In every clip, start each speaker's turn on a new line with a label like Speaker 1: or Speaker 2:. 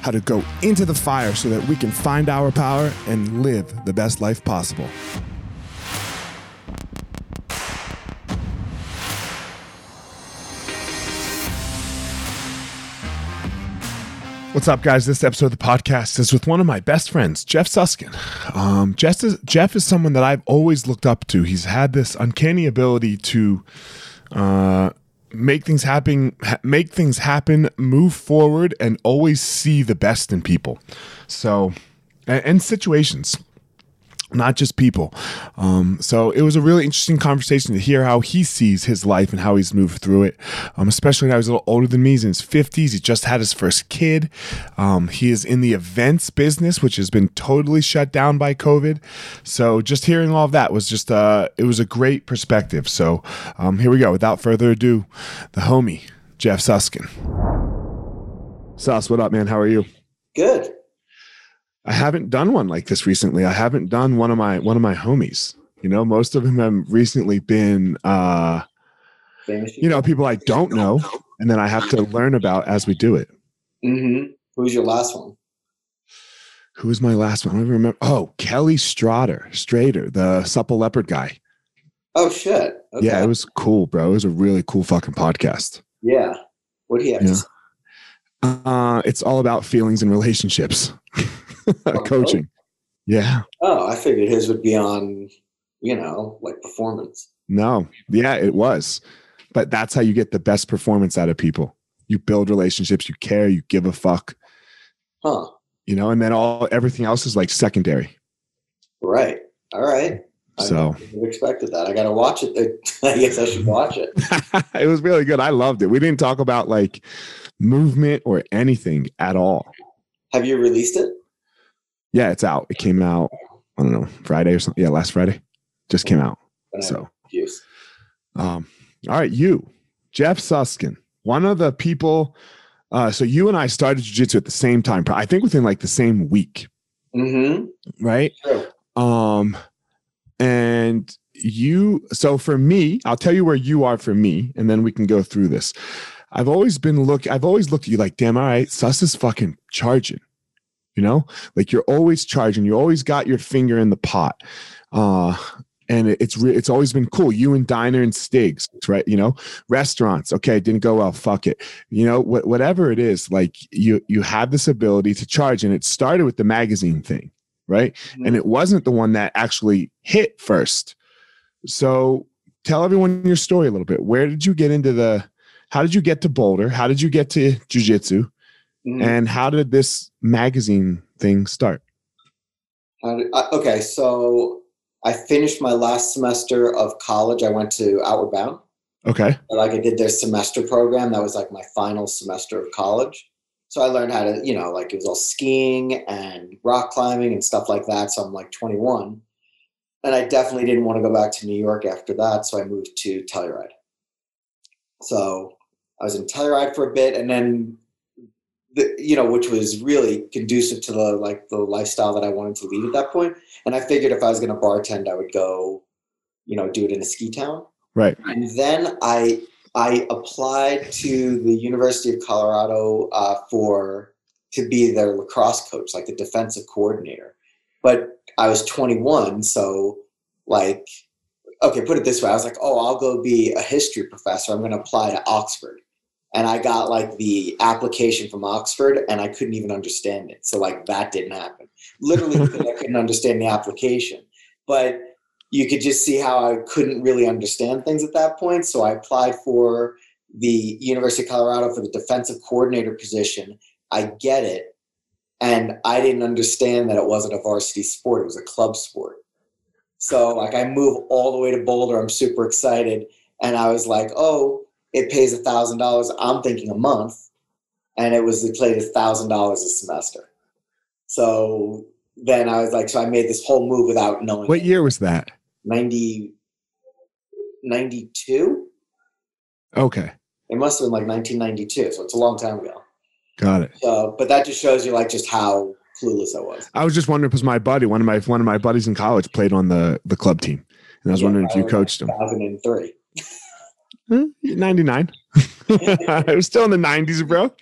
Speaker 1: how to go into the fire so that we can find our power and live the best life possible. What's up, guys? This episode of the podcast is with one of my best friends, Jeff Suskin. Um, Jeff, is, Jeff is someone that I've always looked up to. He's had this uncanny ability to uh, make things happen, make things happen, move forward, and always see the best in people. So, and, and situations not just people. Um, so it was a really interesting conversation to hear how he sees his life and how he's moved through it. Um, especially now he's a little older than me. He's in his 50s. He just had his first kid. Um, he is in the events business, which has been totally shut down by COVID. So just hearing all of that was just, uh, it was a great perspective. So um, here we go. Without further ado, the homie, Jeff Suskin. Sus, what up, man? How are you?
Speaker 2: Good.
Speaker 1: I haven't done one like this recently. I haven't done one of my one of my homies. You know, most of them have recently been uh you know, people I don't know and then I have to learn about as we do it.
Speaker 2: Mm-hmm. Who's your last one?
Speaker 1: Who was my last one? I don't even remember. Oh, Kelly Starrett, Starrett, the supple leopard guy.
Speaker 2: Oh shit.
Speaker 1: Okay. Yeah, it was cool, bro. It was a really cool fucking podcast.
Speaker 2: Yeah. What do you have
Speaker 1: yeah. Uh, it's all about feelings and relationships. coaching. Yeah.
Speaker 2: Oh, I figured his would be on, you know, like performance.
Speaker 1: No. Yeah, it was. But that's how you get the best performance out of people. You build relationships, you care, you give a fuck.
Speaker 2: Huh.
Speaker 1: You know, and then all everything else is like secondary.
Speaker 2: Right. All right.
Speaker 1: So
Speaker 2: I expected that. I got to watch it. I guess I should watch it.
Speaker 1: it was really good. I loved it. We didn't talk about like movement or anything at all.
Speaker 2: Have you released it?
Speaker 1: Yeah, it's out. It came out, I don't know, Friday or something. Yeah, last Friday. Just came out. So, um, all right, you, Jeff Suskin, one of the people. Uh, so you and I started jujitsu at the same time. I think within like the same week.
Speaker 2: Mm-hmm.
Speaker 1: Right.
Speaker 2: Sure.
Speaker 1: Um, and you. So for me, I'll tell you where you are for me, and then we can go through this. I've always been look. I've always looked at you like, damn, all right, Sus is fucking charging you know like you're always charging you always got your finger in the pot uh and it's it's always been cool. You and Diner and Stigs, right? You know, restaurants. Okay, didn't go well. Fuck it. You know, wh- whatever it is, like you you have this ability to charge, and it started with the magazine thing, right? Mm-hmm. And it wasn't the one that actually hit first. So tell everyone your story a little bit. Where did you get into the? How did you get to Boulder? How did you get to jujitsu? Mm-hmm. And how did this magazine thing start?
Speaker 2: Did, uh, okay, so I finished my last semester of college. I went to Outward Bound.
Speaker 1: Okay.
Speaker 2: Like I did their semester program. That was like my final semester of college. So I learned how to, you know, like it was all skiing and rock climbing and stuff like that. So I'm like 21. And I definitely didn't want to go back to New York after that. So I moved to Telluride. So I was in Telluride for a bit, and then the, you know, which was really conducive to the like the lifestyle that I wanted to lead at that point. And I figured if I was going to bartend, I would go, you know, do it in a ski town.
Speaker 1: Right.
Speaker 2: And then I I applied to the University of Colorado uh, for to be their lacrosse coach, like the defensive coordinator. But I was 21, so like, okay, put it this way: I was like, oh, I'll go be a history professor. I'm going to apply to Oxford and I got like the application from Oxford and I couldn't even understand it. So like that didn't happen. Literally I couldn't understand the application. But you could just see how I couldn't really understand things at that point. So I applied for the University of Colorado for the defensive coordinator position. I get it. And I didn't understand that it wasn't a varsity sport, it was a club sport. So like I move all the way to Boulder. I'm super excited. And I was like, oh, it pays a thousand dollars. I'm thinking a month, and it was it played a thousand dollars a semester. So then I was like, so I made this whole move without knowing.
Speaker 1: What year was that?
Speaker 2: 90, 92?
Speaker 1: Okay.
Speaker 2: It must have been like 1992. So it's a long time ago.
Speaker 1: Got it.
Speaker 2: So, but that just shows you like just how clueless I was.
Speaker 1: I was just wondering because my buddy, one of my one of my buddies in college, played on the the club team, and I was
Speaker 2: Yeah,
Speaker 1: wondering if you coached him.
Speaker 2: 2003.
Speaker 1: Ninety nine. I was still in the nineties, bro.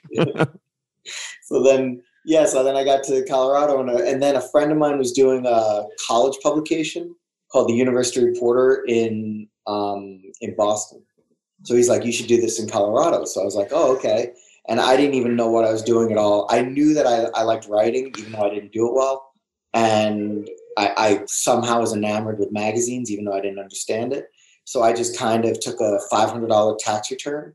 Speaker 2: so then yeah so then i got to colorado and, a, and then a friend of mine was doing a college publication called the university reporter in um, in boston. So he's like you should do this in colorado. So i was like oh okay. And i didn't even know what i was doing at all. I knew that i, I liked writing even though i didn't do it well. And I, I somehow was enamored with magazines even though i didn't understand it so i just kind of took a $500 tax return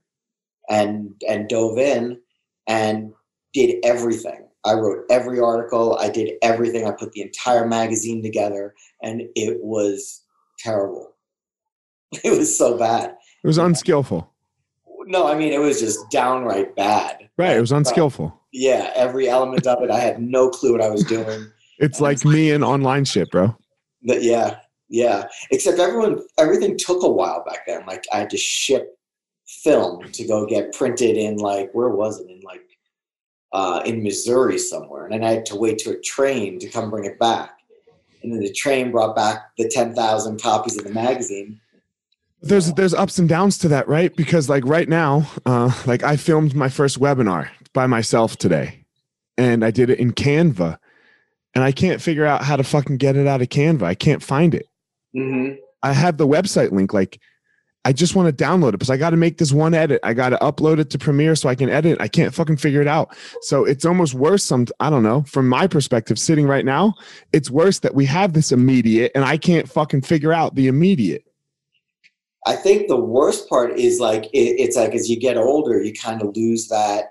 Speaker 2: and and dove in and did everything. I wrote every article. I did everything. I put the entire magazine together, and it was terrible. It was so bad.
Speaker 1: It was unskillful.
Speaker 2: No, I mean it was just downright bad.
Speaker 1: Right. It was unskillful.
Speaker 2: Yeah, every element of it. I had no clue what I was doing.
Speaker 1: It's like me and online shit, bro.
Speaker 2: That yeah, yeah. Except everyone, everything took a while back then. Like I had to ship film to go get printed in like where was it in like uh, in Missouri somewhere, and then I had to wait to a train to come bring it back. And then the train brought back the ten thousand copies of the magazine.
Speaker 1: There's there's ups and downs to that, right? Because like right now, uh, like I filmed my first webinar by myself today, and I did it in Canva, and I can't figure out how to fucking get it out of Canva. I can't find it.
Speaker 2: Mm-hmm.
Speaker 1: I have the website link. Like, I just want to download it because I got to make this one edit. I got to upload it to Premiere so I can edit. I can't fucking figure it out. So it's almost worse. Some I don't know. From my perspective, sitting right now, it's worse that we have this immediate and I can't fucking figure out the immediate.
Speaker 2: I think the worst part is like it, it's like as you get older, you kind of lose that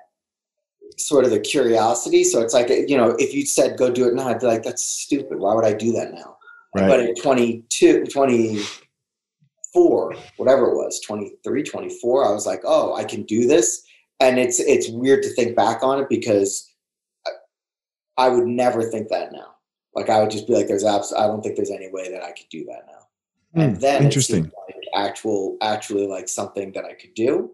Speaker 2: sort of the curiosity. So it's like you know, if you said go do it now, I'd be like, that's stupid. Why would I do that now?
Speaker 1: Right.
Speaker 2: But at 22, 24, whatever it was, 23, 24, I was like, oh, I can do this. And it's it's weird to think back on it because I, I would never think that now. Like I would just be like, there's abs- I don't think there's any way that I could do that now. and
Speaker 1: Hmm,
Speaker 2: then
Speaker 1: interesting.
Speaker 2: like actual actually like something that I could do.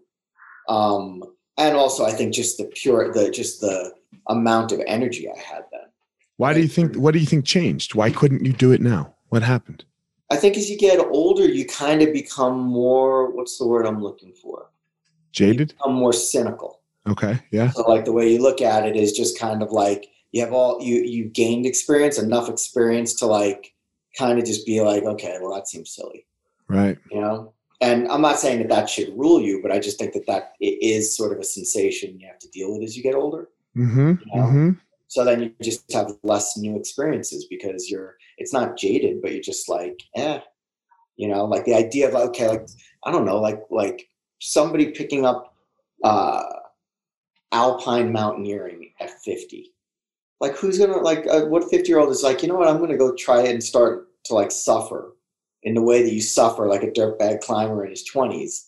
Speaker 2: Um, and also I think just the pure the just the amount of energy I had then.
Speaker 1: Why do you think? What do you think changed? Why couldn't you do it now? What happened?
Speaker 2: I think as you get older, you kind of become more what's the word I'm looking for?
Speaker 1: Jaded?
Speaker 2: Become more cynical.
Speaker 1: Okay. Yeah.
Speaker 2: So like the way you look at it is just kind of like you have all you you gained experience, enough experience to like kind of just be like, okay, well that seems silly,
Speaker 1: Right.
Speaker 2: you know. And I'm not saying that that should rule you, but I just think that that it is sort of a sensation you have to deal with as you get older.
Speaker 1: Mm-hmm.
Speaker 2: Yeah.
Speaker 1: Mm-hmm.
Speaker 2: So then you just have less new experiences because you're it's not jaded, but you're just like, eh, you know, like the idea of okay, like I don't know, like like somebody picking up uh alpine mountaineering at 50 like who's gonna like uh, what 50 year old is like you know what? I'm gonna go try it and start to like suffer in the way that you suffer like a dirtbag climber in his 20s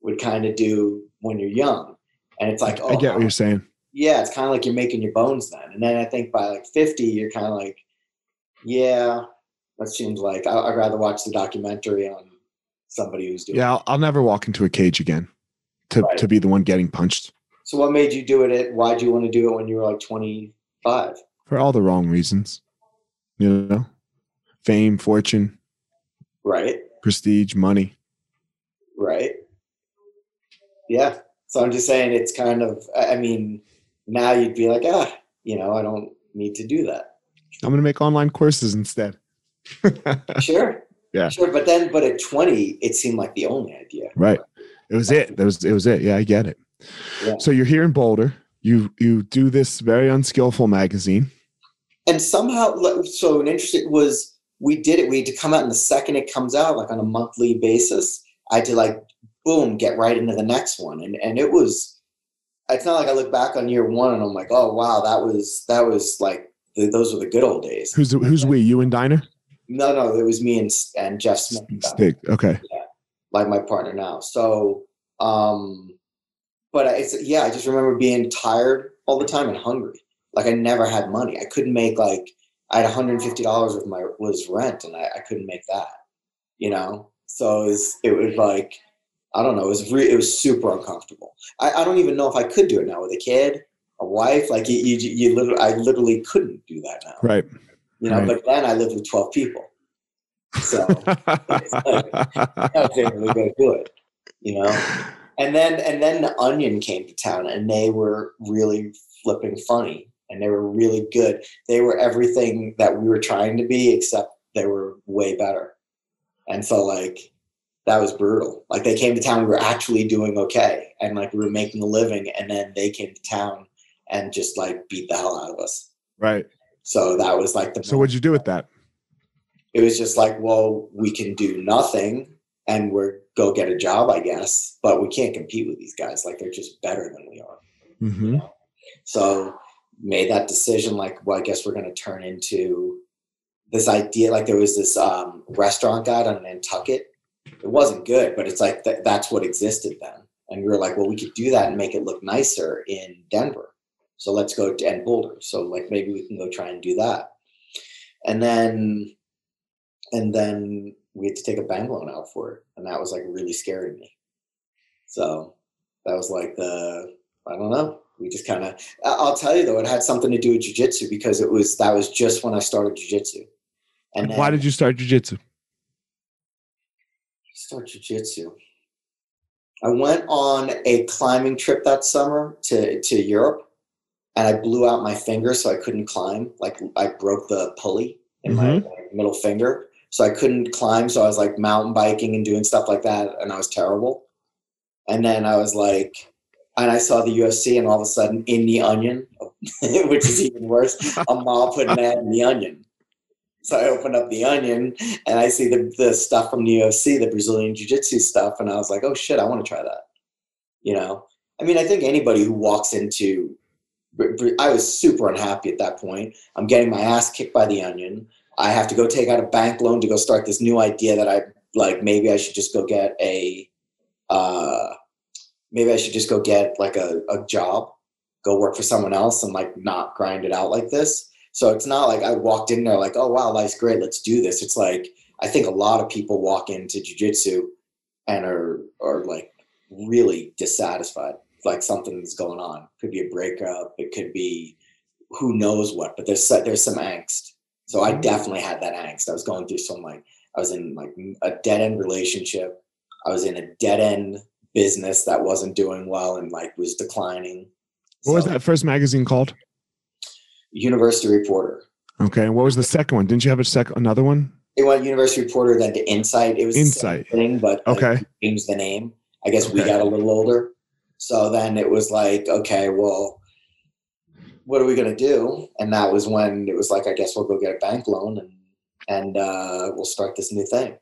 Speaker 2: would kind of do when you're young. And it's like oh
Speaker 1: I get what you're saying.
Speaker 2: Yeah it's kind of like you're making your bones then and then i think by like 50 you're kind of like yeah that seems like I- i'd rather watch the documentary on somebody who's doing
Speaker 1: Yeah, I'll, I'll never walk into a cage again. to,
Speaker 2: Right.
Speaker 1: to be the one getting punched
Speaker 2: So what made you do it? At, why do you want to do it when you were like 25?
Speaker 1: for all the wrong reasons. You know, fame, fortune,
Speaker 2: Right.
Speaker 1: prestige, money.
Speaker 2: Right. Yeah. So I'm just saying it's kind of, I I mean, now you'd be like, ah, you know, I don't need to do that.
Speaker 1: I'm going to make online courses instead.
Speaker 2: Sure.
Speaker 1: Yeah.
Speaker 2: Sure. But then, but at 20, it seemed like the only idea.
Speaker 1: right. It was it. That was it. Was it? Yeah, I get it.
Speaker 2: Yeah.
Speaker 1: So you're here in Boulder. You you do this very unskillful magazine.
Speaker 2: And somehow, so an interesting was we did it. We had to come out, and the second it comes out, like on a monthly basis, I had to like, boom, get right into the next one. And and it was, it's not like I look back on year one and I'm like, oh wow, that was that was like the, those were the good old days.
Speaker 1: Who's who's we? You and Diner?
Speaker 2: No, no, it was me and and Jeff Smith,
Speaker 1: Stick. Okay.
Speaker 2: like my partner now. So, um, but it's yeah, I just remember being tired all the time and hungry. Like I never had money. I couldn't make like I had 150 dollars of my was rent, and I, I couldn't make that. You know, so it was it was like I don't know. It was re- it was super uncomfortable. I, I don't even know if I could do it now with a kid, a wife. Like you, you, you literally, I literally couldn't do that now.
Speaker 1: Right.
Speaker 2: You know,
Speaker 1: right.
Speaker 2: but then I lived with 12 people, so. I was able to go do it, you know. And then and then the Onion came to town, and they were really flipping funny, and they were really good. They were everything that we were trying to be, except they were way better. And so like that was brutal. Like they came to town, we were actually doing okay, and like we were making a living, and then they came to town and just like beat the hell out of us.
Speaker 1: right.
Speaker 2: So that was like the
Speaker 1: So what'd you do with that?
Speaker 2: it was just like, well, we can do nothing and we're go get a job, I guess, but we can't compete with these guys. Like they're just better than we are.
Speaker 1: hmm
Speaker 2: So made that decision, like, well, I guess we're gonna turn into this idea. Like there was this um, restaurant guide on Nantucket. It wasn't good, but it's like th- that's what existed then. And we were like, well, we could do that and make it look nicer in Denver. So let's go to and Boulder. So like maybe we can go try and do that. And then and then we had to take a bank loan out for it. And that was like really scaring me. So that was like the I don't know. We just kind of I'll tell you though, it had something to do with jujitsu because it was that was just when I started jujitsu. And then
Speaker 1: Why did you start jujitsu?
Speaker 2: Start jujitsu? I went on a climbing trip that summer to, to Europe and I blew out my finger so I couldn't climb. Like I broke the pulley in my mm-hmm. middle finger. So I couldn't climb. So I was like mountain biking and doing stuff like that. And I was terrible. And then I was like, and I saw the UFC and all of a sudden in the onion, which is even worse, Amal put an ad in the onion. So I opened up the onion and I see the, the stuff from the UFC, the Brazilian Jiu Jitsu stuff. And I was like, oh shit, I want to try that. You know, I mean, I think anybody who walks into, I was super unhappy at that point. I'm getting my ass kicked by the onion. I have to go take out a bank loan to go start this new idea that I like. Maybe I should just go get a, uh, maybe I should just go get like a, a job, go work for someone else and like not grind it out like this. So it's not like I walked in there like, oh wow, life's great, let's do this. It's like I think a lot of people walk into jujitsu and are are like really dissatisfied, like something's going on. Could be a breakup, it could be who knows what, but there's there's some angst. So I mm-hmm. definitely had that angst. I was going through some like I was in like a dead end relationship. I was in a dead end business that wasn't doing well and like was declining.
Speaker 1: What was that first magazine called?
Speaker 2: University Reporter.
Speaker 1: Okay. What was the second one? Didn't you have a second another one?
Speaker 2: It went University Reporter, then to Insight. It was
Speaker 1: Insight.
Speaker 2: thing, but like,
Speaker 1: Okay.
Speaker 2: changed the name. I guess we got a little older. So then it was like, okay, well, what are we gonna do? And that was when it was like, I guess we'll go get a bank loan and and uh, we'll start this new thing.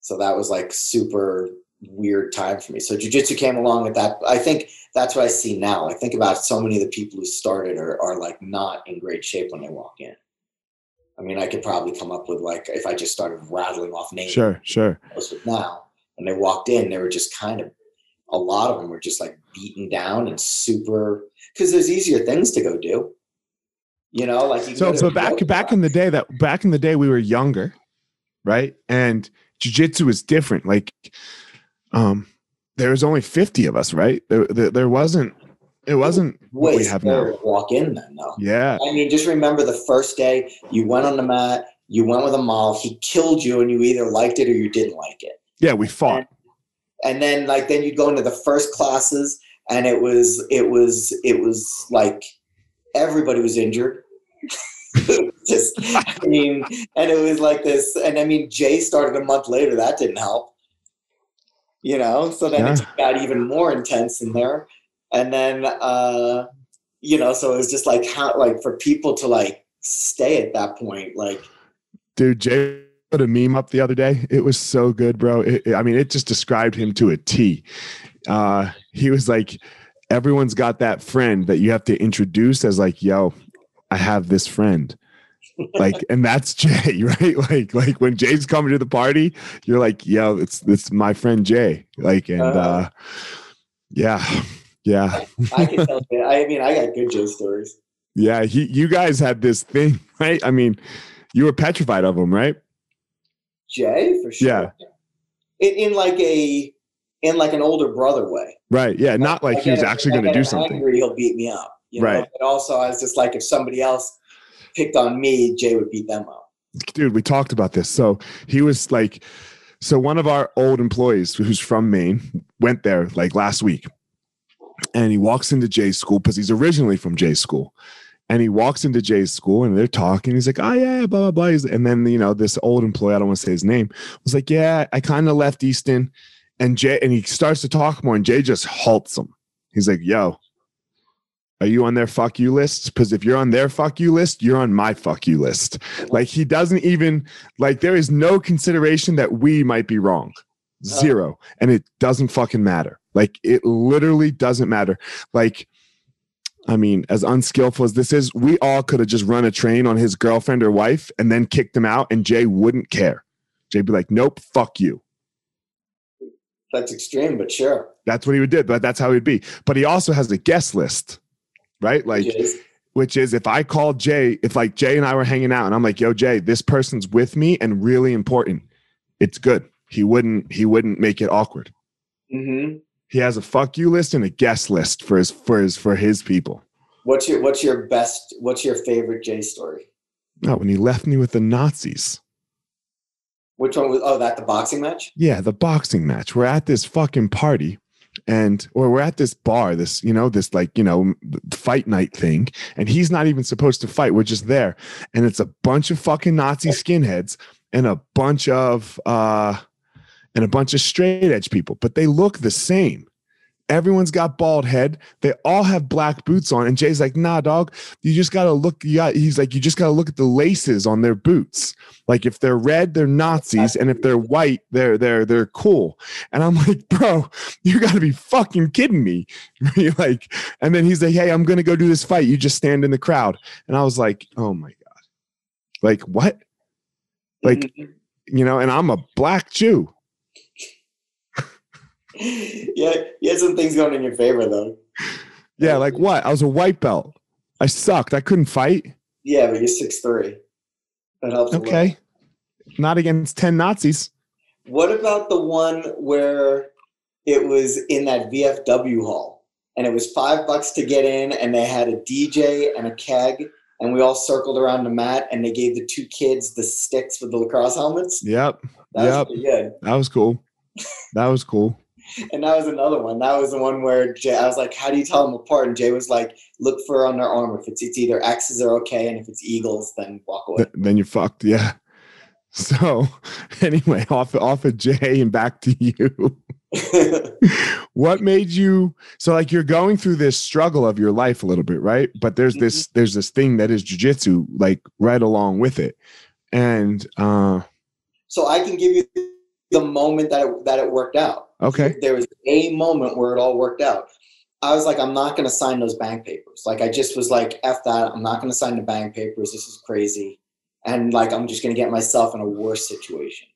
Speaker 2: So that was like super weird time for me. So jujitsu came along at that. I think that's what I see now. I think about so many of the people who started are, are like not in great shape when they walk in. I mean, I could probably come up with like if I just started rattling off names
Speaker 1: Sure. Sure.
Speaker 2: was now. When they walked in, they were just kind of a lot of them were just like beaten down and super because there's easier things to go do. You know, like you
Speaker 1: So,
Speaker 2: go
Speaker 1: but
Speaker 2: a
Speaker 1: back back in the day that back in the day we were younger, right? And jujitsu is different. Like, um, there was only 50 of us, right? There, there, there wasn't, it wasn't what we have now.
Speaker 2: walk in then though.
Speaker 1: Yeah.
Speaker 2: I mean, just remember the first day you went on the mat, you went with Amal, he killed you, and you either liked it or you didn't like it.
Speaker 1: Yeah. We fought.
Speaker 2: And then like then you'd go into the first classes and it was it was it was like everybody was injured. just I mean, and it was like this, and I mean Jay started a month later, that didn't help. You know, so then it got even more intense in there. And then uh, you know, so it was just like how like for people to like stay at that point, like
Speaker 1: Dude, Jay put a meme up the other day. It was so good, bro. It, it- I mean, it just described him to a T. Uh, he was like, everyone's got that friend that you have to introduce as like, yo, I have this friend. Like, and that's Jay, right? Like, like when Jay's coming to the party, you're like, yo, it's it's my friend Jay. Like, and
Speaker 2: Uh-huh.
Speaker 1: uh yeah, yeah,
Speaker 2: I can tell you, I mean I got good Jay stories.
Speaker 1: yeah. He you guys had this thing, right? I mean, you were petrified of him, right?
Speaker 2: Jay for sure.
Speaker 1: Yeah.
Speaker 2: In, in like a in like an older brother way.
Speaker 1: Right. Yeah. Not like he was actually going to do something.
Speaker 2: Angry, he'll beat me up. You know?
Speaker 1: Right.
Speaker 2: But also, I was just like, if somebody else picked on me, Jay would beat them up.
Speaker 1: dude we talked about this. So he was like so one of our old employees who's from maine went there like last week. And he walks into jay's school because he's originally from jay's school. And he walks into jay's school and they're talking. He's like oh yeah blah blah blah. And then you know this old employee i don't want to say his name was like yeah i kind of left easton. And jay and he starts to talk more and jay just halts him. He's like yo are you on their fuck you list? Because if you're on their fuck you list, you're on my fuck you list. Like he doesn't even like there is no consideration that we might be wrong. Uh. Zero. And it doesn't fucking matter. Like it literally doesn't matter. Like I mean, as unskillful as this is, we all could have just run a train on his girlfriend or wife and then kicked him out, and Jay wouldn't care. Jay'd be like, "Nope, fuck you."
Speaker 2: That's extreme, but sure.
Speaker 1: That's what he would do. But that's how he'd be. But he also has a guest list, right? Like,
Speaker 2: Jay's-
Speaker 1: which is if I called Jay, if like Jay and I were hanging out and I'm like, yo, Jay, this person's with me and really important, it's good. He wouldn't, he wouldn't make it awkward.
Speaker 2: Mhm.
Speaker 1: He has a fuck you list and a guest list for his for his for his people.
Speaker 2: What's your What's your best? What's your favorite Jay story?
Speaker 1: No, when he left me with the Nazis.
Speaker 2: Which one was? Oh, that the boxing match.
Speaker 1: Yeah, the boxing match. We're at this fucking party and or we're at this bar, this, you know, this like, you know, fight night thing. And he's not even supposed to fight. We're just there. And it's a bunch of fucking Nazi skinheads and a bunch of uh and a bunch of straight edge people, but they look the same. Everyone's got bald head. They all have black boots on. And Jay's like, nah, dog, you just gotta look. You got, he's like, you just gotta look at the laces on their boots. Like if they're red, they're Nazis, and if they're white, they're they're they're cool. And I'm like, bro, you gotta be fucking kidding me. Like, and then he's like, hey, I'm gonna go do this fight. You just stand in the crowd. And I was like, oh my god, like what? Like
Speaker 2: Mhm.
Speaker 1: you know, and I'm a black Jew.
Speaker 2: yeah, you had some things going in your favor though.
Speaker 1: Yeah, like what? I was a white belt. I sucked. I couldn't fight.
Speaker 2: Yeah, but you're six three. That helps. a.
Speaker 1: Okay. Not against 10 Nazis.
Speaker 2: What about the one where it was in that VFW hall and it was five bucks to get in and they had a DJ and a keg and we all circled around the mat and they gave the two kids the sticks with the lacrosse helmets?
Speaker 1: Yep.
Speaker 2: That was
Speaker 1: Yep.
Speaker 2: pretty good.
Speaker 1: That was cool. That was cool.
Speaker 2: And that was another one. That was the one where Jay, I was like, how do you tell them apart? And Jay was like, look for on their armor. If it's, it's either X's are okay and if it's Eagles, then walk away.
Speaker 1: Th- then you're fucked. Yeah. So anyway, off off of Jay and back to you. what made you so like you're going through this struggle of your life a little bit, right? But there's this there's this thing that is jujitsu, like right along with it. And uh
Speaker 2: so I can give you the moment that it, that it worked out.
Speaker 1: Okay.
Speaker 2: there was a moment where it all worked out. I was like, I'm not going to sign those bank papers. Like, I just was like, F that. I'm not going to sign the bank papers. This is crazy. And like, I'm just going to get myself in a worse situation.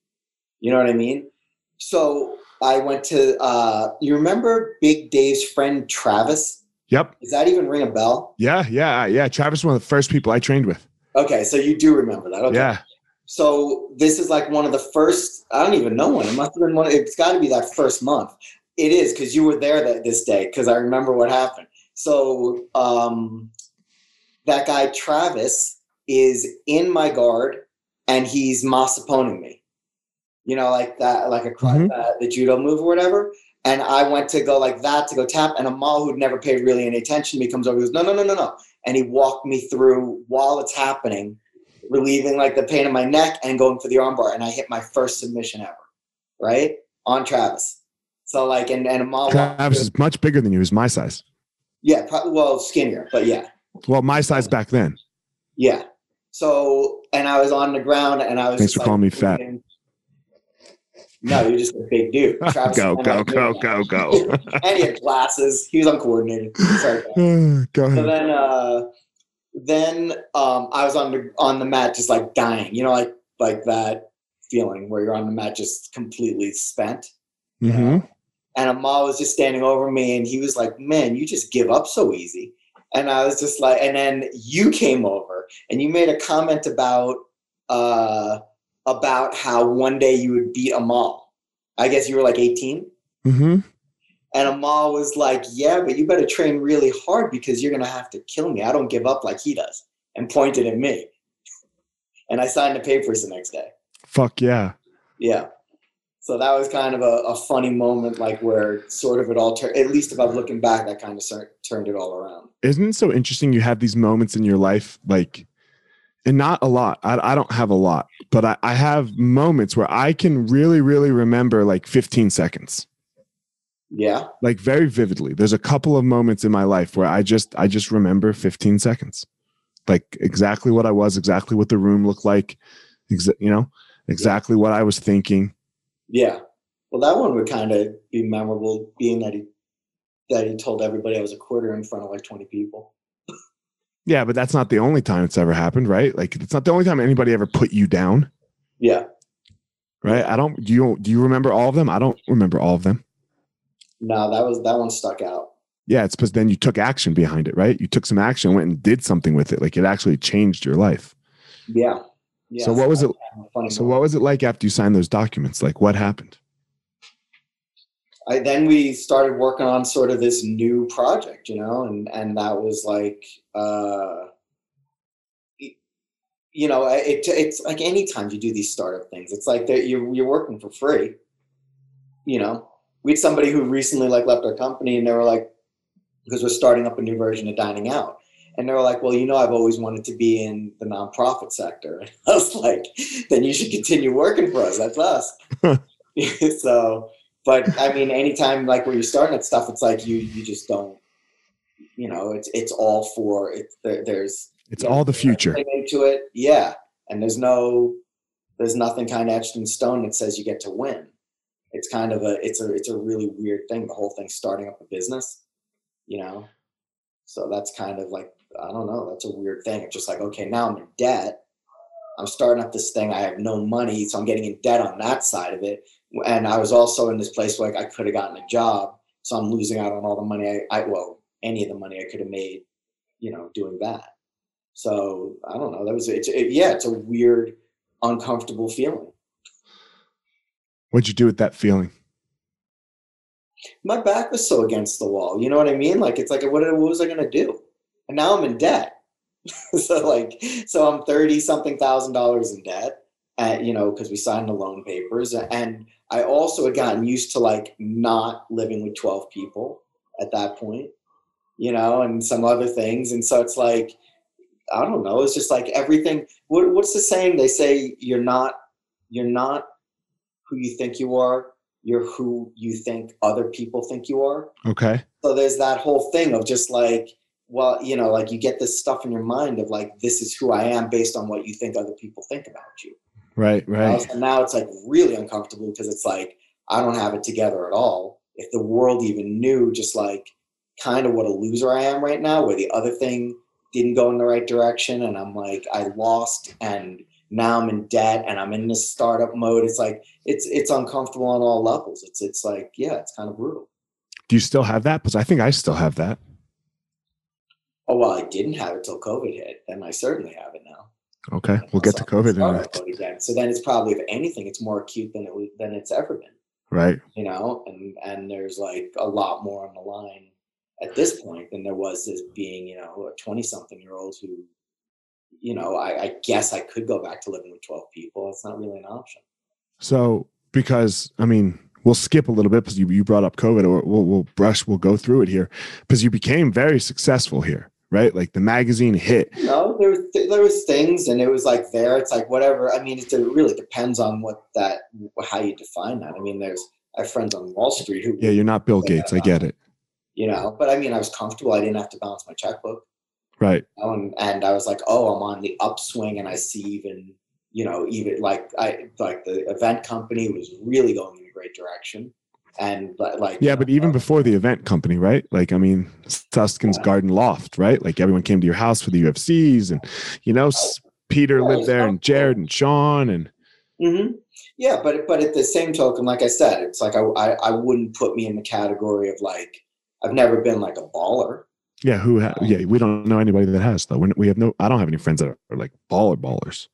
Speaker 2: You know what I mean? So I went to, uh, you remember Big Dave's friend Travis?
Speaker 1: Yep.
Speaker 2: Does that even ring a bell?
Speaker 1: Yeah, yeah, yeah. Travis was one of the first people I trained with.
Speaker 2: Okay, so you do remember that. Okay.
Speaker 1: Yeah.
Speaker 2: So this is like one of the first. I don't even know when. It must have been one. It's got to be that first month. It is because you were there that this day because I remember what happened. So um, that guy Travis is in my guard and he's masaponing me. You know, like that, like a
Speaker 1: Mhm.
Speaker 2: uh, the judo move or whatever. And I went to go like that to go tap, and Amal, who'd never paid really any attention to me, comes over. He goes, "No, no, no, no, no!" And he walked me through while it's happening, relieving like the pain in my neck and going for the armbar. And I hit my first submission ever, right on Travis. So like, and and walked
Speaker 1: Travis is much bigger than you. He was my size.
Speaker 2: yeah, probably well skinnier, but yeah,
Speaker 1: Well, my size back then.
Speaker 2: yeah. So and I was on the ground, and I was
Speaker 1: Thanks for calling me fat.
Speaker 2: No, you're just a big dude. Travis
Speaker 1: go, go,
Speaker 2: kinda
Speaker 1: go, go, go.
Speaker 2: and he had glasses. He was uncoordinated. Sorry.
Speaker 1: go
Speaker 2: So
Speaker 1: ahead.
Speaker 2: then, uh, then um, I was on the on the mat, just like dying. You know, like like that feeling where you're on the mat, just completely spent.
Speaker 1: hmm
Speaker 2: And Amal was just standing over me, and he was like, "Man, you just give up so easy." And I was just like, and then you came over, and you made a comment about uh, about how one day you would beat Amal. I guess you were like 18.
Speaker 1: hmm
Speaker 2: And Amal was like, Yeah, but you better train really hard because you're going to have to kill me. I don't give up like he does. And pointed at me. And I signed the papers the next day.
Speaker 1: Fuck yeah.
Speaker 2: Yeah. So that was kind of a, a funny moment, like where sort of it all turned, at least if I'm looking back, that kind of turned it all around.
Speaker 1: Isn't it so interesting? You have these moments in your life, like, and not a lot. I, I don't have a lot, but I, I have moments where I can really, really remember like 15 seconds.
Speaker 2: Yeah.
Speaker 1: like very vividly there's a couple of moments in my life where i just i just remember 15 seconds like exactly what i was exactly what the room looked like exa- you know exactly what i was thinking
Speaker 2: Yeah. Well, that one would kind of be memorable, being that he that he told everybody I was a quarter in front of like 20 people.
Speaker 1: yeah but that's not the only time it's ever happened right like it's not the only time anybody ever put you down
Speaker 2: Yeah.
Speaker 1: right i don't do you do you remember all of them i don't remember all of them
Speaker 2: No, that was that one stuck out.
Speaker 1: yeah it's because then you took action behind it right you took some action went and did something with it like it actually changed your life
Speaker 2: Yeah. yeah
Speaker 1: so what was it so what was it like after you signed those documents like what happened
Speaker 2: I then we started working on sort of this new project, you know, and and that was like, uh, you know, it, it's like anytime you do these startup things, it's like that you're you're working for free, you know. We had somebody who recently like left our company, and they were like, because we're starting up a new version of dining out. And they were like, well, you know, I've always wanted to be in the nonprofit sector. And I was like, then you should continue working for us. That's us. so, but I mean, anytime like when you're starting at stuff, it's like you you just don't, you know, it's it's all for it. There, there's
Speaker 1: it's all the future
Speaker 2: into it, yeah. And there's no, there's nothing kind of etched in stone that says you get to win. It's kind of a, it's a, it's a really weird thing. The whole thing starting up a business, you know. So that's kind of like I don't know. That's a weird thing. It's just like okay, now I'm in debt. I'm starting up this thing. I have no money, so I'm getting in debt on that side of it. And I was also in this place where like, I could have gotten a job, so I'm losing out on all the money I, I well, any of the money I could have made, you know, doing that. So I don't know. That was it's it, yeah, it's a weird, uncomfortable feeling.
Speaker 1: What'd you do with that feeling
Speaker 2: My back was so against the wall. You know what I mean? Like it's like what, was I gonna do? And now I'm in debt. so like so I'm thirty something thousand dollars in debt. And, you know, because we signed the loan papers, and I also had gotten used to like not living with twelve people at that point, you know, and some other things, and so it's like I don't know. It's just like everything. What, what's the saying? They say you're not you're not who you think you are. You're who you think other people think you are.
Speaker 1: okay
Speaker 2: So there's that whole thing of just like, well, you know, like you get this stuff in your mind of like, this is who I am based on what you think other people think about you.
Speaker 1: right right
Speaker 2: And now it's like really uncomfortable because it's like I don't have it together at all. If the world even knew just like kind of what a loser I am right now, where the other thing didn't go in the right direction and I'm like I lost and now I'm in debt and I'm in this startup mode. It's like it's it's uncomfortable on all levels. It's it's like, yeah, it's kind of brutal.
Speaker 1: do you still have that because i think i still have that
Speaker 2: Oh well, I didn't have it till COVID hit, and I certainly have it now.
Speaker 1: okay we'll get to
Speaker 2: So I'm in
Speaker 1: covid in a
Speaker 2: startup mode again. So then it's probably, if anything, it's more acute than it was, than it's ever been.
Speaker 1: Right.
Speaker 2: You know, and and there's like a lot more on the line at this point than there was as being, you know, a 20 something year old who, you know, I, I guess I could go back to living with 12 people. It's not really an option.
Speaker 1: So, because I mean, we'll skip a little bit because you, you brought up COVID, or we'll, we'll brush, we'll go through it here because you became very successful here, right? Like the magazine hit.
Speaker 2: No, there was th- there was things, and it was like there. It's like whatever. I mean, it really depends on what that how you define that. I mean, there's I have friends on Wall Street who
Speaker 1: Yeah, you're not Bill Gates. I get it.
Speaker 2: you know, but I mean, I was comfortable. I didn't have to balance my checkbook.
Speaker 1: Right.
Speaker 2: you know, and, and I was like, oh, I'm on the upswing, and I see even, you know, even like I like the event company was really going in a great direction, and but like
Speaker 1: Yeah, but even before the event company, right? Like, I mean, Suskin's
Speaker 2: Yeah.
Speaker 1: Garden Loft, right? Like everyone came to your house for the UFCs, and you know, S- Peter
Speaker 2: Yeah,
Speaker 1: lived there, and. Jared and Sean, and
Speaker 2: hmm Yeah, but but at the same token, like I said, it's like I, I I wouldn't put me in the category of like I've never been like a baller.
Speaker 1: Yeah, who? Ha- yeah, we don't know anybody that has though. We're- We have no. I don't have any friends that are, are like baller ballers.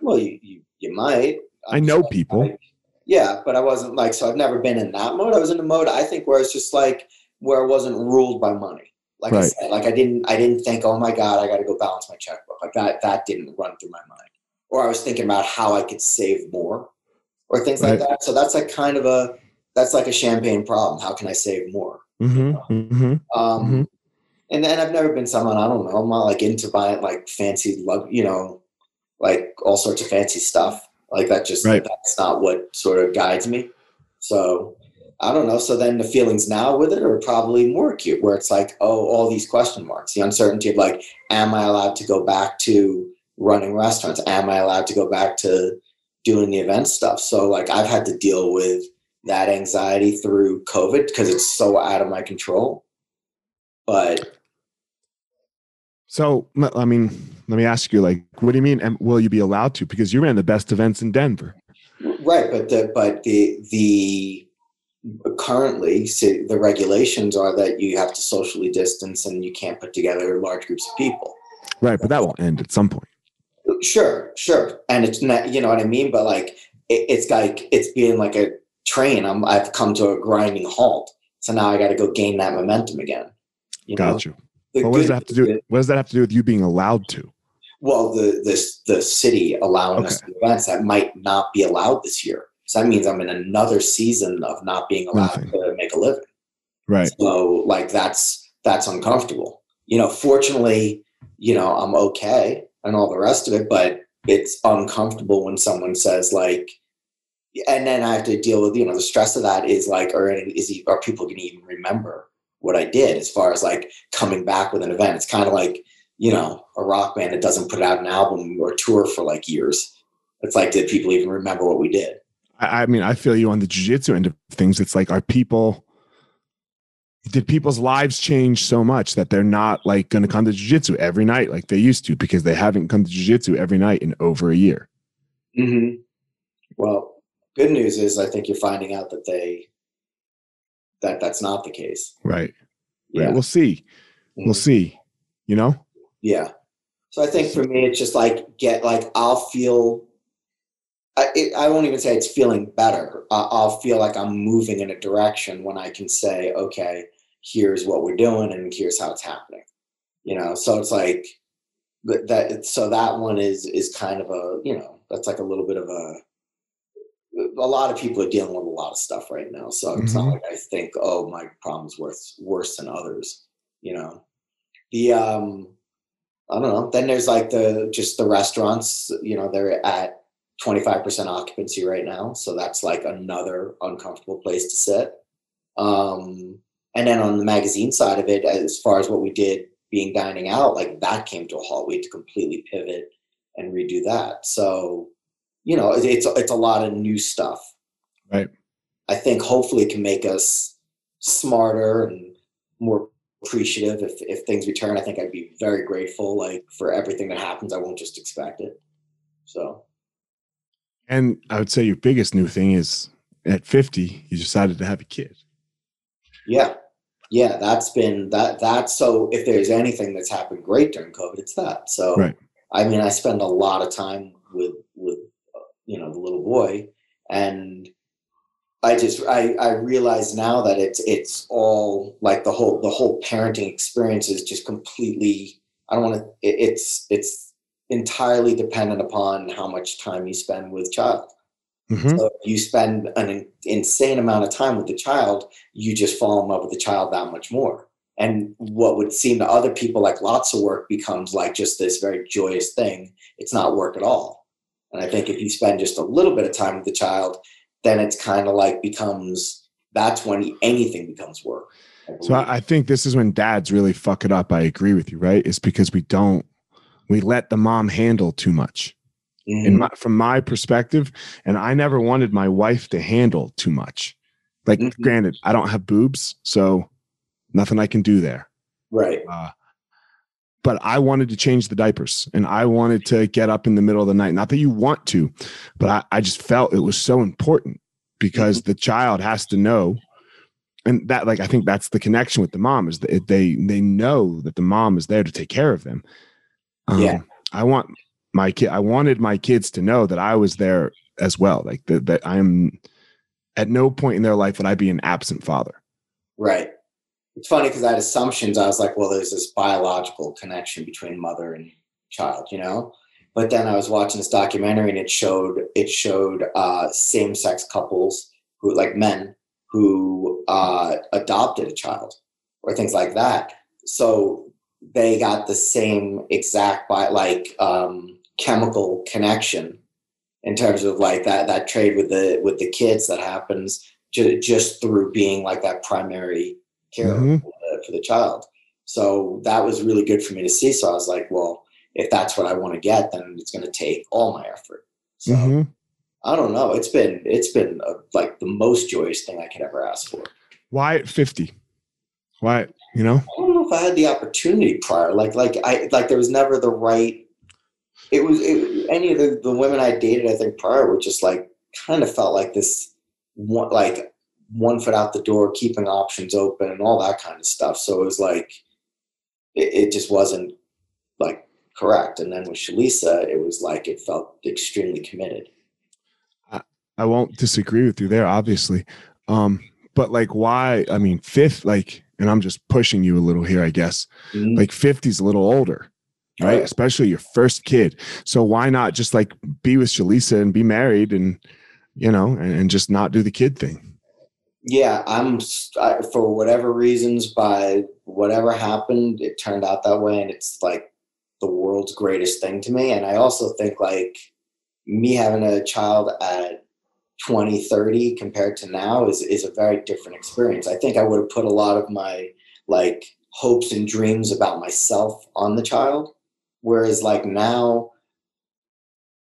Speaker 2: Well, you you, you might.
Speaker 1: I know people.
Speaker 2: Like, yeah, but I wasn't like so. I've never been in that mode. I was in a mode I think where it's just like where I wasn't ruled by money. Like I said, like I didn't I didn't think, oh my god, I got to go balance my checkbook. Like that that didn't run through my mind. Or I was thinking about how I could save more, or things like that. So that's like kind of a that's like a champagne problem. How can I save more?
Speaker 1: Mm-hmm, mm-hmm.
Speaker 2: Um,
Speaker 1: Mhm.
Speaker 2: And then I've never been someone I don't know. I'm not like into buying like fancy, lug, you know, like all sorts of fancy stuff. Like that just
Speaker 1: Right.
Speaker 2: that's not what sort of guides me. So I don't know. So then the feelings now with it are probably more acute, where it's like, oh, all these question marks, the uncertainty of like, am I allowed to go back to running restaurants? Am I allowed to go back to doing the event stuff? So like I've had to deal with that anxiety through COVID because it's so out of my control. But
Speaker 1: So, I mean, let me ask you, like, what do you mean? And will you be allowed to? Because you ran the best events in Denver.
Speaker 2: right, but the but the the currently so the regulations are that you have to socially distance and you can't put together large groups of people.
Speaker 1: Right, but that will end at some point.
Speaker 2: Sure, sure, and it's not you know what I mean. But like it, it's like it's being like a train. I'm I've come to a grinding halt. So now I got to go gain that momentum again. You know?
Speaker 1: You.
Speaker 2: The
Speaker 1: what does that have to do?
Speaker 2: news
Speaker 1: What does that have to do with you being allowed to?
Speaker 2: Well, the this the city allowing us to events that might not be allowed this year. So that means I'm in another season of not being allowed
Speaker 1: Nothing.
Speaker 2: to make a living.
Speaker 1: Right.
Speaker 2: So like that's that's uncomfortable. You know, fortunately, you know, I'm okay and all the rest of it, but it's uncomfortable when someone says like and then I have to deal with, you know, the stress of that is like, or is he, are people going to even remember what I did as far as like coming back with an event? It's kind of like, you know, a rock band that doesn't put out an album or tour for like years. It's like, did people even remember what we did?
Speaker 1: I, I mean, I feel you on the jujitsu end of things. It's like, are people, did people's lives change so much that they're not like going to come to jujitsu every night like they used to because they haven't come to jujitsu every night in over a year?
Speaker 2: Mm-hmm. Well, good news is I think you're finding out that they that that's not the case.
Speaker 1: Right.
Speaker 2: Yeah.
Speaker 1: Right. We'll see. We'll
Speaker 2: Mhm.
Speaker 1: see. You know?
Speaker 2: Yeah. So I think for me, it's just like get like I'll feel. I it, I won't even say it's feeling better. I- I'll feel like I'm moving in a direction when I can say, okay, here's what we're doing, and here's how it's happening. You know, so it's like that. that so that one is is kind of a you know that's like a little bit of a. A lot of people are dealing with a lot of stuff right now, so it's not
Speaker 1: Mhm.
Speaker 2: like I think, oh, my problem's worse worse than others. You know, the um I don't know. Then there's like the just the restaurants, you know, they're at 25% occupancy right now. So that's like another uncomfortable place to sit. Um, and then on the magazine side of it, as far as what we did being dining out, like that came to a halt. We had to completely pivot and redo that. So, you know, it's it's a lot of new stuff.
Speaker 1: Right.
Speaker 2: I think hopefully it can make us smarter and more appreciative if, if things return. I think I'd be very grateful, like for everything that happens. I won't just expect it. So
Speaker 1: And I would say your biggest new thing is at 50, you decided to have a kid.
Speaker 2: yeah, yeah, that's been that. That's so. If there's anything that's happened great during COVID, it's that. So
Speaker 1: Right.
Speaker 2: I mean, I spend a lot of time with with you know the little boy, and I just I I realize now that it's it's all like the whole the whole parenting experience is just completely I don't want to it, it's it's entirely dependent upon how much time you spend with child. Mm-hmm. So if you spend an insane amount of time with the child, you just fall in love with the child that much more. And what would seem to other people like lots of work becomes like just this very joyous thing. It's not work at all. And I think if you spend just a little bit of time with the child, then it's kind of like becomes that's when anything becomes work.
Speaker 1: I so I think this is when dads really fuck it up. I agree with you, right? It's because we don't we let the mom handle too much. Mm-hmm. In my, from my perspective, and I never wanted my wife to handle too much. Like, mm-hmm. granted, I don't have boobs, so nothing I can do there.
Speaker 2: Right. Uh,
Speaker 1: but I wanted to change the diapers and I wanted to get up in the middle of the night. Not that you want to, but I, I just felt it was so important because mm-hmm. the child has to know. And that, like, I think that's the connection with the mom is that they they know that the mom is there to take care of them.
Speaker 2: Um, yeah,
Speaker 1: I want my kid. I wanted my kids to know that I was there as well. Like that, that I'm at no point in their life would I be an absent father.
Speaker 2: Right it's funny because I had assumptions. I was like, well, there's this biological connection between mother and child, you know. But then I was watching this documentary, and it showed it showed uh, same sex couples who, like men, who uh, adopted a child or things like that. So they got the same exact by like um, chemical connection in terms of like that that trade with the with the kids that happens ju- just through being like that primary care mm-hmm. for, the, for the child. So that was really good for me to see. So I was like, well, if that's what I want to get, then it's going to take all my effort. So mm-hmm. I don't know. It's been it's been a, like the most joyous thing I could ever ask for.
Speaker 1: Why at fifty? Why you know?
Speaker 2: I don't know if I had the opportunity prior. Like like I like there was never the right. It was it, any of the, the women I dated. I think prior were just like kind of felt like this one like one foot out the door, keeping options open, and all that kind of stuff. So it was like, it, it just wasn't like correct. And then with Shalisa, it was like it felt extremely committed.
Speaker 1: I, I won't disagree with you there, obviously. Um, but like, why? I mean, fifth, like, and I'm just pushing you a little here, I guess. Mm-hmm. Like 50's a little older right? right? Especially your first kid. So why not just like be with Shalisa and be married and you know and, and just not do the kid thing?
Speaker 2: Yeah, I'm I, for whatever reasons, by whatever happened, it turned out that way, and it's like the world's greatest thing to me. And I also think like me having a child at 20, 30 compared to now is is a very different experience. I think I would have put a lot of my like hopes and dreams about myself on the child, whereas like now.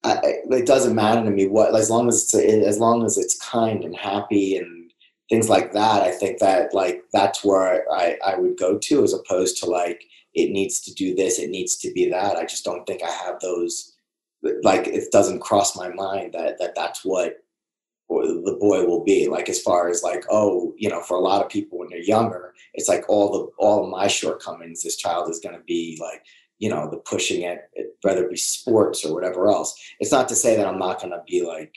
Speaker 2: I, it doesn't matter to me what as long as it's as long as it's kind and happy and things like that i think that like that's where I, I would go to as opposed to like it needs to do this it needs to be that. I just don't think i have those like it doesn't cross my mind that that that's what the boy will be. Like as far as like oh you know for a lot of people when they're younger it's like all the all my shortcomings this child is going to be like you know the pushing it whether it be sports or whatever else. It's not to say that i'm not going to be like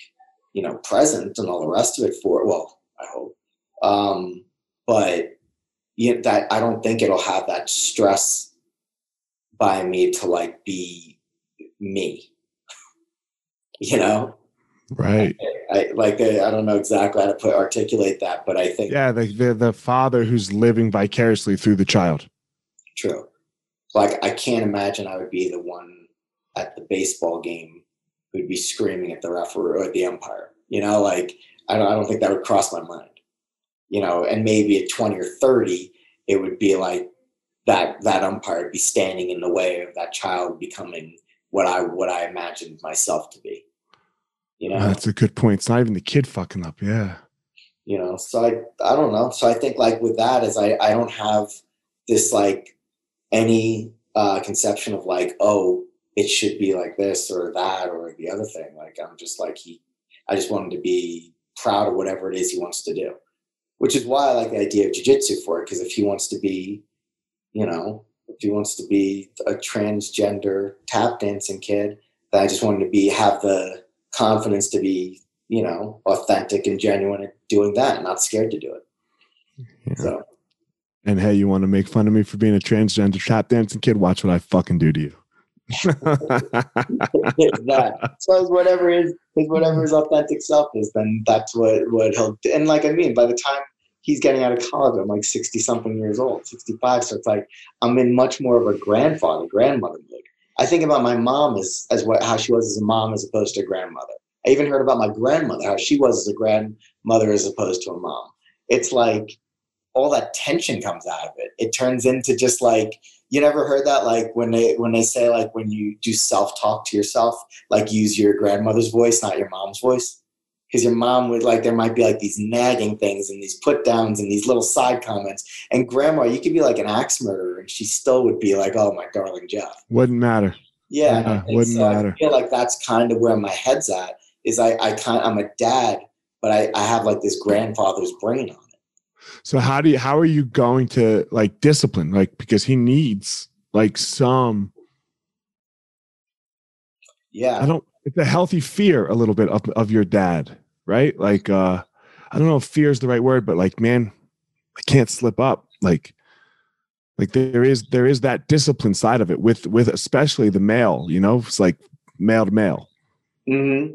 Speaker 2: you know present and all the rest of it for well i hope um, but you know, that I don't think it'll have that stress by me to like be me. you know,
Speaker 1: right?
Speaker 2: I, I like I, I, don't know exactly how to put articulate that, but I think
Speaker 1: yeah, the, the the father who's living vicariously through the child.
Speaker 2: True. Like I can't imagine I would be the one at the baseball game who'd be screaming at the referee or at the umpire. You know, like I don't I don't think that would cross my mind you know, and maybe at 20 or 30, it would be like that that umpire would be standing in the way of that child becoming what I what I imagined myself to be. You know,
Speaker 1: that's a good point. It's not even the kid fucking up. Yeah.
Speaker 2: You know, so I I don't know. So I think like with that is I I don't have this like any uh, conception of like oh it should be like this or that or the other thing. Like I'm just like he I just want him to be proud of whatever it is he wants to do which is why I like the idea of jujitsu for it. Because if he wants to be, you know, if he wants to be a transgender tap dancing kid, then I just wanted to be have the confidence to be you know, authentic and genuine at doing that, and not scared to do it. Yeah. So.
Speaker 1: And hey, you want to make fun of me for being a transgender tap dancing kid? Watch what I fucking do to you.
Speaker 2: That. So whatever is his whatever his authentic self is, then that's what what he'll do. And like I mean, by the time he's getting out of college, I'm like sixty something years old, sixty five. So it's like I'm in much more of a grandfather, grandmother mood. I think about my mom as as what how she was as a mom as opposed to a grandmother. I even heard about my grandmother, how she was as a grandmother as opposed to a mom. It's like all that tension comes out of it. It turns into just like you never heard that like when they when they say like when you do self talk to yourself like use your grandmother's voice not your mom's voice? Because your mom would like there might be like these nagging things and these put downs and these little side comments. And grandma you could be like an axe murderer and she still would be like oh my darling jeff.
Speaker 1: Wouldn't matter.
Speaker 2: Yeah,
Speaker 1: yeah wouldn't so matter.
Speaker 2: i feel like that's kind of where my head's at is i i kind i'm a dad but i i have like this grandfather's brain on
Speaker 1: so how do you how are you going to like discipline like because he needs like some
Speaker 2: yeah
Speaker 1: I don't it's a healthy fear a little bit of, of your dad, right? Like uh I don't know if fear is the right word, but like man, I can't slip up. Like like there is there is that discipline side of it with with especially the male, you know, it's like male to male.
Speaker 2: Mm-hmm.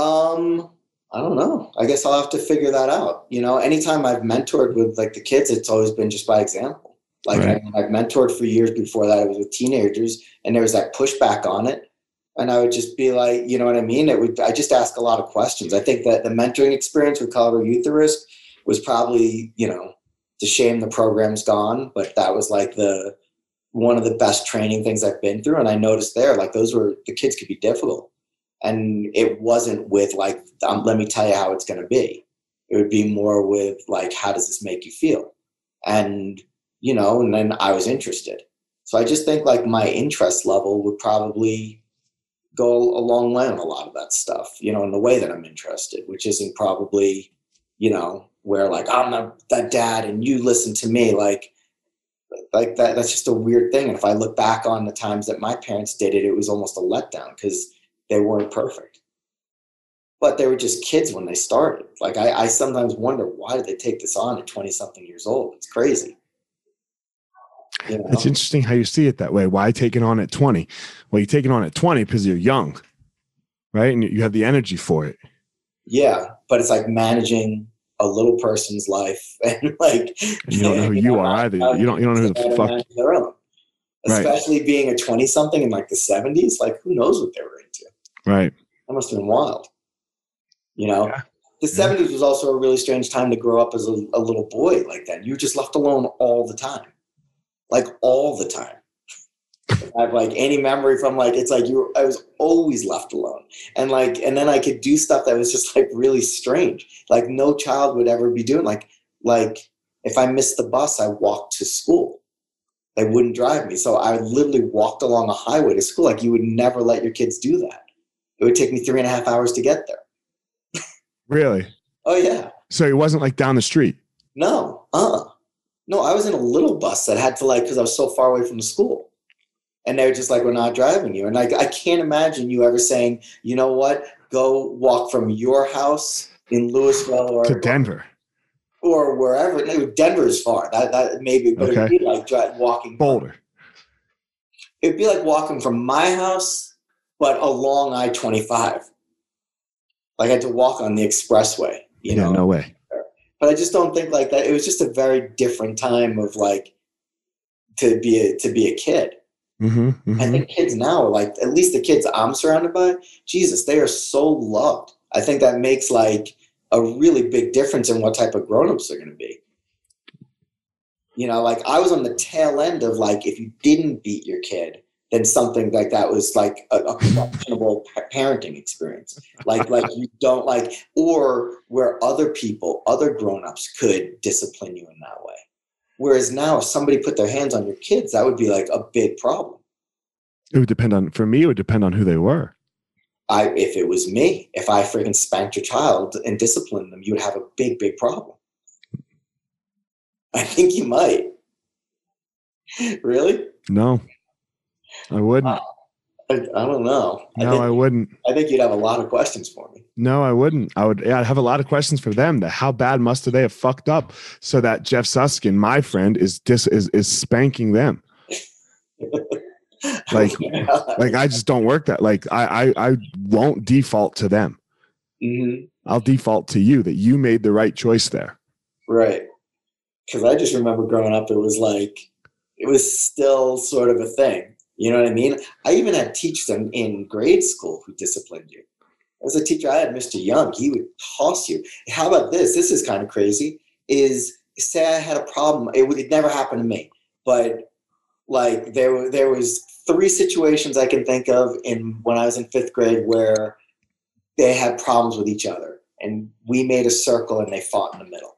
Speaker 2: Um I don't know. I guess I'll have to figure that out. You know, anytime I've mentored with like the kids, it's always been just by example. Like right. I, I've mentored for years before that. It was with teenagers, and there was that pushback on it. And I would just be like, you know what I mean? It would. I just ask a lot of questions. I think that the mentoring experience with Colorado Youth at Risk was probably, you know, the shame the program's gone, but that was like the one of the best training things I've been through. And I noticed there, like those were the kids could be difficult and it wasn't with like um, let me tell you how it's going to be. It would be more with like how does this make you feel? And you know and then i was interested. So i just think like my interest level would probably go a long way on a lot of that stuff you know in the way that i'm interested which isn't probably you know where like i'm the, the dad and you listen to me like like that that's just a weird thing. And if i look back on the times that my parents did it it was almost a letdown because they weren't perfect. But they were just kids when they started. Like I, I sometimes wonder why did they take this on at 20 something years old? It's crazy.
Speaker 1: You know? It's interesting how you see it that way. Why take it on at 20? Well, you take it on at 20 because you're young, right? And you have the energy for it.
Speaker 2: Yeah, but it's like managing a little person's life and like
Speaker 1: and you don't know who you, you are either. You don't you don't know who the fuck their own.
Speaker 2: Especially right. being a 20 something in like the 70s, like who knows what they were into.
Speaker 1: Right.
Speaker 2: That must have been wild. You know, yeah. the yeah. 70s was also a really strange time to grow up as a, a little boy like that. You were just left alone all the time, like all the time. I have like any memory from like it's like you were, I was always left alone and like and then I could do stuff that was just like really strange like no child would ever be doing like like if I missed the bus I walked to school they wouldn't drive me so I literally walked along a highway to school like you would never let your kids do that it would take me three and a half hours to get there.
Speaker 1: really?
Speaker 2: Oh yeah.
Speaker 1: So it wasn't like down the street.
Speaker 2: No. Uh. No, I was in a little bus that had to like because I was so far away from the school, and they were just like, "We're not driving you." And I, I can't imagine you ever saying, "You know what? Go walk from your house in Louisville or
Speaker 1: to Denver."
Speaker 2: Or wherever. No, Denver's far. That that maybe, but okay. it'd be like walking.
Speaker 1: Boulder.
Speaker 2: It'd be like walking from my house but along I 25. Like I had to walk on the expressway, you yeah, know?
Speaker 1: No way.
Speaker 2: But I just don't think like that. It was just a very different time of like to be a, to be a kid.
Speaker 1: Mm-hmm, mm-hmm.
Speaker 2: I think kids now, like at least the kids I'm surrounded by, Jesus, they are so loved. I think that makes like a really big difference in what type of grown-ups they're going to be. You know, like I was on the tail end of like if you didn't beat your kid, then something like that was like a, a questionable parenting experience. Like like you don't like or where other people, other grown-ups could discipline you in that way. Whereas now if somebody put their hands on your kids, that would be like a big problem.
Speaker 1: It would depend on for me, it would depend on who they were.
Speaker 2: I if it was me, if I freaking spanked your child and disciplined them, you would have a big, big problem. I think you might. really?
Speaker 1: No. I wouldn't. Uh,
Speaker 2: I, I don't know.
Speaker 1: No,
Speaker 2: I, think,
Speaker 1: I wouldn't.
Speaker 2: I think you'd have a lot of questions for me.
Speaker 1: No, I wouldn't. I would. Yeah, I'd have a lot of questions for them. That how bad must they have fucked up so that Jeff Suskin, my friend, is dis is is spanking them. Like, like I just don't work that. Like I I, I won't default to them.
Speaker 2: Mhm.
Speaker 1: I'll default to you that you made the right choice there.
Speaker 2: Right. Because I just remember growing up, it was like, it was still sort of a thing. You know what I mean? I even had teachers in, in grade school who disciplined you. As a teacher, I had Mr. Young. He would toss you. How about this? This is kind of crazy. Is say I had a problem. It would it never happened to me, but like there there was three situations I can think of in when I was in fifth grade where they had problems with each other, and we made a circle and they fought in the middle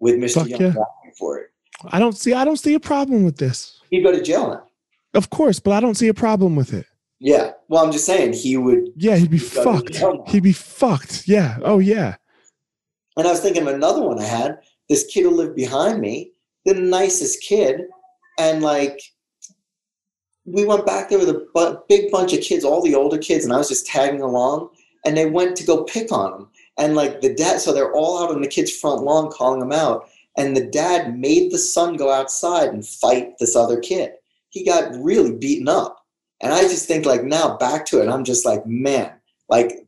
Speaker 2: with Mr.
Speaker 1: Fuck
Speaker 2: Young
Speaker 1: yeah.
Speaker 2: for it.
Speaker 1: I don't see. I don't see a problem with this.
Speaker 2: He'd go to jail now.
Speaker 1: Of course, but I don't see a problem with it.
Speaker 2: Yeah. Well, I'm just saying he would.
Speaker 1: Yeah, he'd be
Speaker 2: He'd go to
Speaker 1: fucked. He'd be fucked. Yeah. Oh yeah.
Speaker 2: And I was thinking of another one I had. This kid who lived behind me, the nicest kid, and like we went back there with a bu- big bunch of kids, all the older kids, and I was just tagging along. And they went to go pick on him, and like the dad, so they're all out on the kid's front lawn calling him out. And the dad made the son go outside and fight this other kid. He got really beaten up, and I just think like now back to it, I'm just like man, like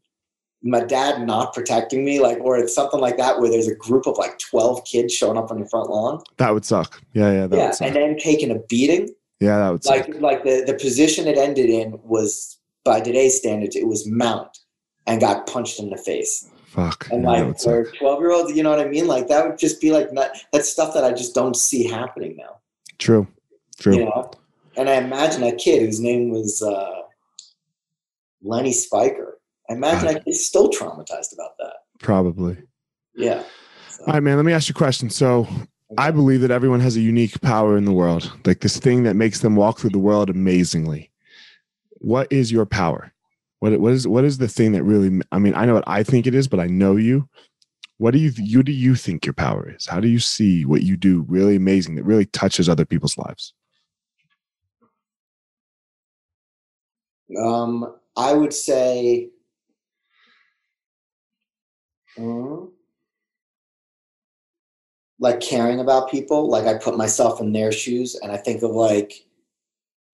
Speaker 2: my dad not protecting me, like, or it's something like that where there's a group of like 12 kids showing up on your front lawn.
Speaker 1: That would suck. Yeah, yeah, that
Speaker 2: yeah.
Speaker 1: would suck.
Speaker 2: And then taking a beating.
Speaker 1: yeah, that would suck.
Speaker 2: Like, like the, the position it ended in was, by today's standards, it was mount and got punched in the face.
Speaker 1: Fuck.
Speaker 2: And
Speaker 1: yeah,
Speaker 2: like for 12 year olds, you know what I mean? Like that would just be like, not, that's stuff that I just don't see happening now,
Speaker 1: True. True.
Speaker 2: you know? And I imagine a kid whose name was uh, Lenny Spiker. I imagine that kid's still traumatized about that.
Speaker 1: Probably.
Speaker 2: Yeah. So-
Speaker 1: All right, man. Let me ask you a question. So, I believe that everyone has a unique power in the world, like this thing that makes them walk through the world amazingly. What is your power? What what is what is the thing that really? I mean, I know what I think it is, but I know you. What do you you do you think your power is? How do you see what you do really amazing that really touches other people's lives?
Speaker 2: Um, I would say, mm, like caring about people. Like I put myself in their shoes, and I think of like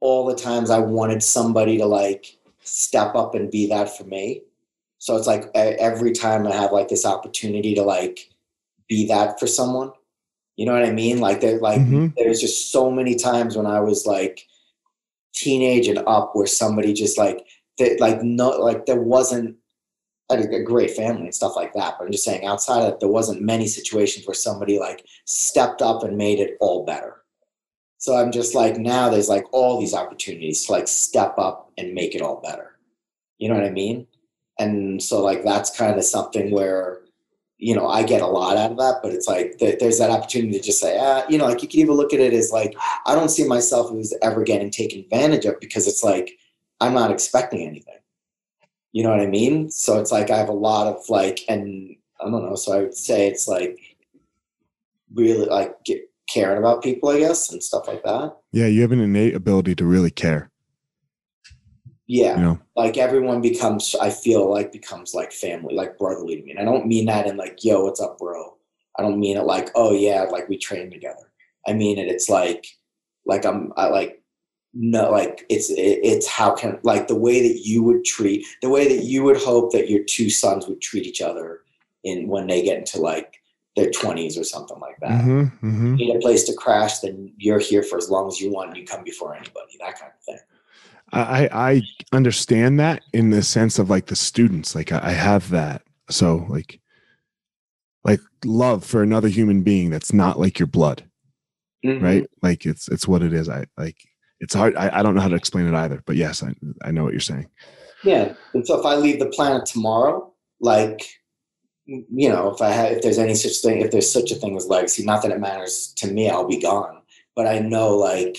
Speaker 2: all the times I wanted somebody to like step up and be that for me. So it's like every time I have like this opportunity to like be that for someone. You know what I mean? Like there, like
Speaker 1: Mhm.
Speaker 2: there's just so many times when I was like teenage and up where somebody just like that like no like there wasn't had a great family and stuff like that but i'm just saying outside of that there wasn't many situations where somebody like stepped up and made it all better. So i'm just like now there's like all these opportunities to like step up and make it all better. You know what i mean? And so like that's kind of something where you know i get a lot out of that but it's like th- there's that opportunity to just say ah you know like you can even look at it as like I don't see myself as ever getting taken advantage of because it's like I'm not expecting anything. You know what I mean? So it's like I have a lot of like, and I don't know. So I would say it's like really like get, caring about people, I guess, and stuff like that.
Speaker 1: Yeah, you have an innate ability to really care.
Speaker 2: Yeah,
Speaker 1: You know,
Speaker 2: like everyone becomes. I feel like becomes like family, like brotherly to me. And I don't mean that in like, yo, what's up, bro? I don't mean it like, oh yeah, like we train together. I mean it. It's like, like I'm, I like, no, like it's, it, it's how can like the way that you would treat, the way that you would hope that your two sons would treat each other in when they get into like their twenties or something like that.
Speaker 1: hmm hmm
Speaker 2: Need a place to crash, then you're here for as long as you want. And you come before anybody, that kind of thing.
Speaker 1: I I understand that in the sense of like the students. Like I, I have that. So like like love for another human being that's not like your blood,
Speaker 2: Mhm.
Speaker 1: right? Like it's it's what it is. I like it's hard. I, I don't know how to explain it either. But yes, I I know what you're saying.
Speaker 2: Yeah. And so if I leave the planet tomorrow, like, you know, if I have, if there's any such thing, if there's such a thing as legacy, not that it matters to me, I'll be gone. But I know, like,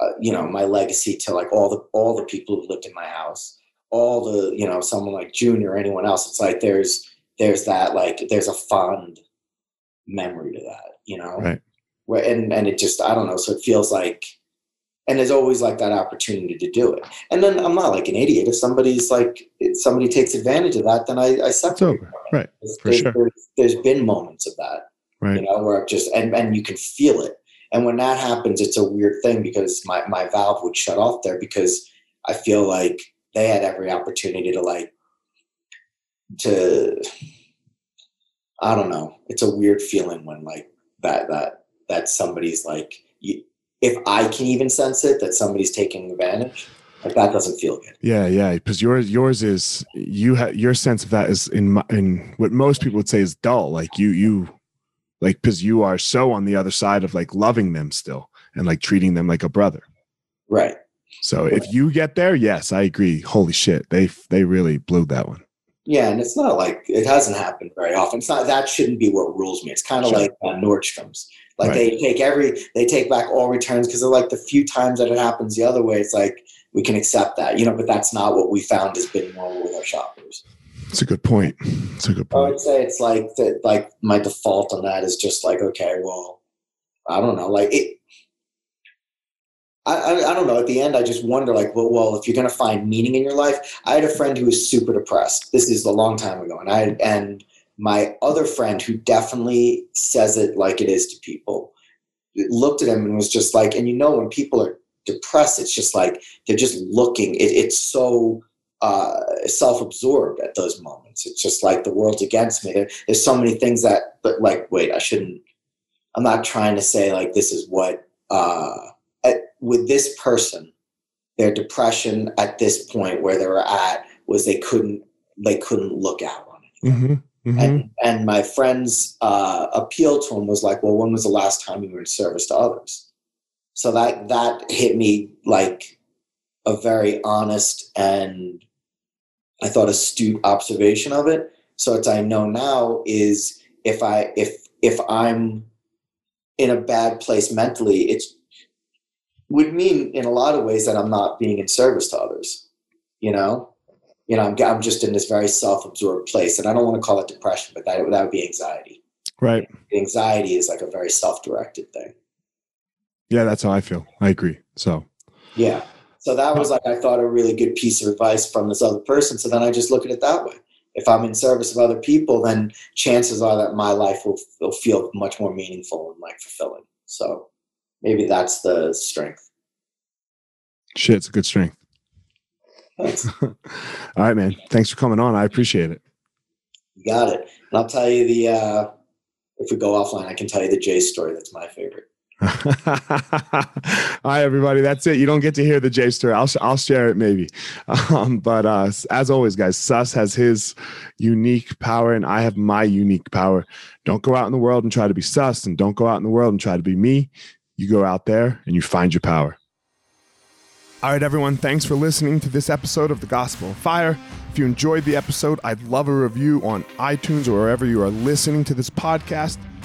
Speaker 2: uh, you know, my legacy to like all the all the people who lived in my house, all the, you know, someone like Junior or anyone else. It's like there's there's that like there's a fond memory to that, you know.
Speaker 1: Right.
Speaker 2: Where and and it just I don't know. So it feels like and there's always like that opportunity to do it. And then I'm not like an idiot. If somebody's like, if somebody takes advantage of that, then I, I
Speaker 1: over. Right.
Speaker 2: There's,
Speaker 1: For
Speaker 2: there's-
Speaker 1: sure.
Speaker 2: there's- there's been moments of that,
Speaker 1: Right.
Speaker 2: you know, where I've just and and you can feel it. And when that happens, it's a weird thing because my my valve would shut off there because I feel like they had every opportunity to like to I don't know. It's a weird feeling when like that that that somebody's like if I can even sense it that somebody's taking advantage, like that doesn't feel good.
Speaker 1: Yeah, yeah. Because yours, yours is you have your sense of that is in my, in what most people would say is dull. Like you, you, like because you are so on the other side of like loving them still and like treating them like a brother.
Speaker 2: Right.
Speaker 1: So if you get there, yes, I agree. Holy shit, they they really blew that one.
Speaker 2: Yeah, and it's not like it hasn't happened very often. It's not that shouldn't be what rules me. It's kind of
Speaker 1: Sure.
Speaker 2: like uh, Nordstrom's. Like
Speaker 1: Right.
Speaker 2: they take every they take back all returns because they're like the few times that it happens the other way. It's like we can accept that, you know. But that's not what we found has been normal with our shoppers.
Speaker 1: It's a good point. It's a good point.
Speaker 2: I would say it's like that. Like my default on that is just like okay, well, I don't know. Like it. I, I, I don't know. At the end, I just wonder, like, well, well, if you're gonna find meaning in your life, I had a friend who was super depressed. This is a long time ago, and I and my other friend who definitely says it like it is to people looked at him and was just like, and you know, when people are depressed, it's just like they're just looking. It, it's so uh, self-absorbed at those moments. It's just like the world's against me. There, there's so many things that, but like, wait, I shouldn't. I'm not trying to say like this is what uh, at, with this person, their depression at this point where they were at was they couldn't they couldn't look out on it.
Speaker 1: Mm-hmm. Mm-hmm.
Speaker 2: And, and my friend's uh, appeal to him was like, well, when was the last time you were in service to others? So that that hit me like a very honest and I thought astute observation of it. So what I know now is if I if if I'm in a bad place mentally, it would mean in a lot of ways that I'm not being in service to others. You know, you know, I'm, I'm just in this very self-absorbed place, and I don't want to call it depression, but that that would be anxiety.
Speaker 1: Right.
Speaker 2: Anxiety is like a very self-directed thing.
Speaker 1: Yeah, that's how I feel. I agree. So
Speaker 2: Yeah. So that was like I thought a really good piece of advice from this other person. So then I just look at it that way. If I'm in service of other people, then chances are that my life will, will feel much more meaningful and like fulfilling. So maybe that's the strength.
Speaker 1: shit, it's a good strength.
Speaker 2: Thanks.
Speaker 1: All right, man. Thanks for coming on. I appreciate it.
Speaker 2: You got it. And I'll tell you the uh, if we go offline, I can tell you the Jay story. That's my favorite.
Speaker 1: Right, everybody. That's it. You don't get to hear the J story. I'll I'll share it maybe. Um, but uh, as always, guys, Sus has his unique power, and I have my unique power. Don't go out in the world and try to be Sus, and don't go out in the world and try to be me. You go out there and you find your power. All right, everyone. Thanks for listening to this episode of The Gospel of Fire. If you enjoyed the episode, I'd love a review on iTunes or wherever you are listening to this podcast.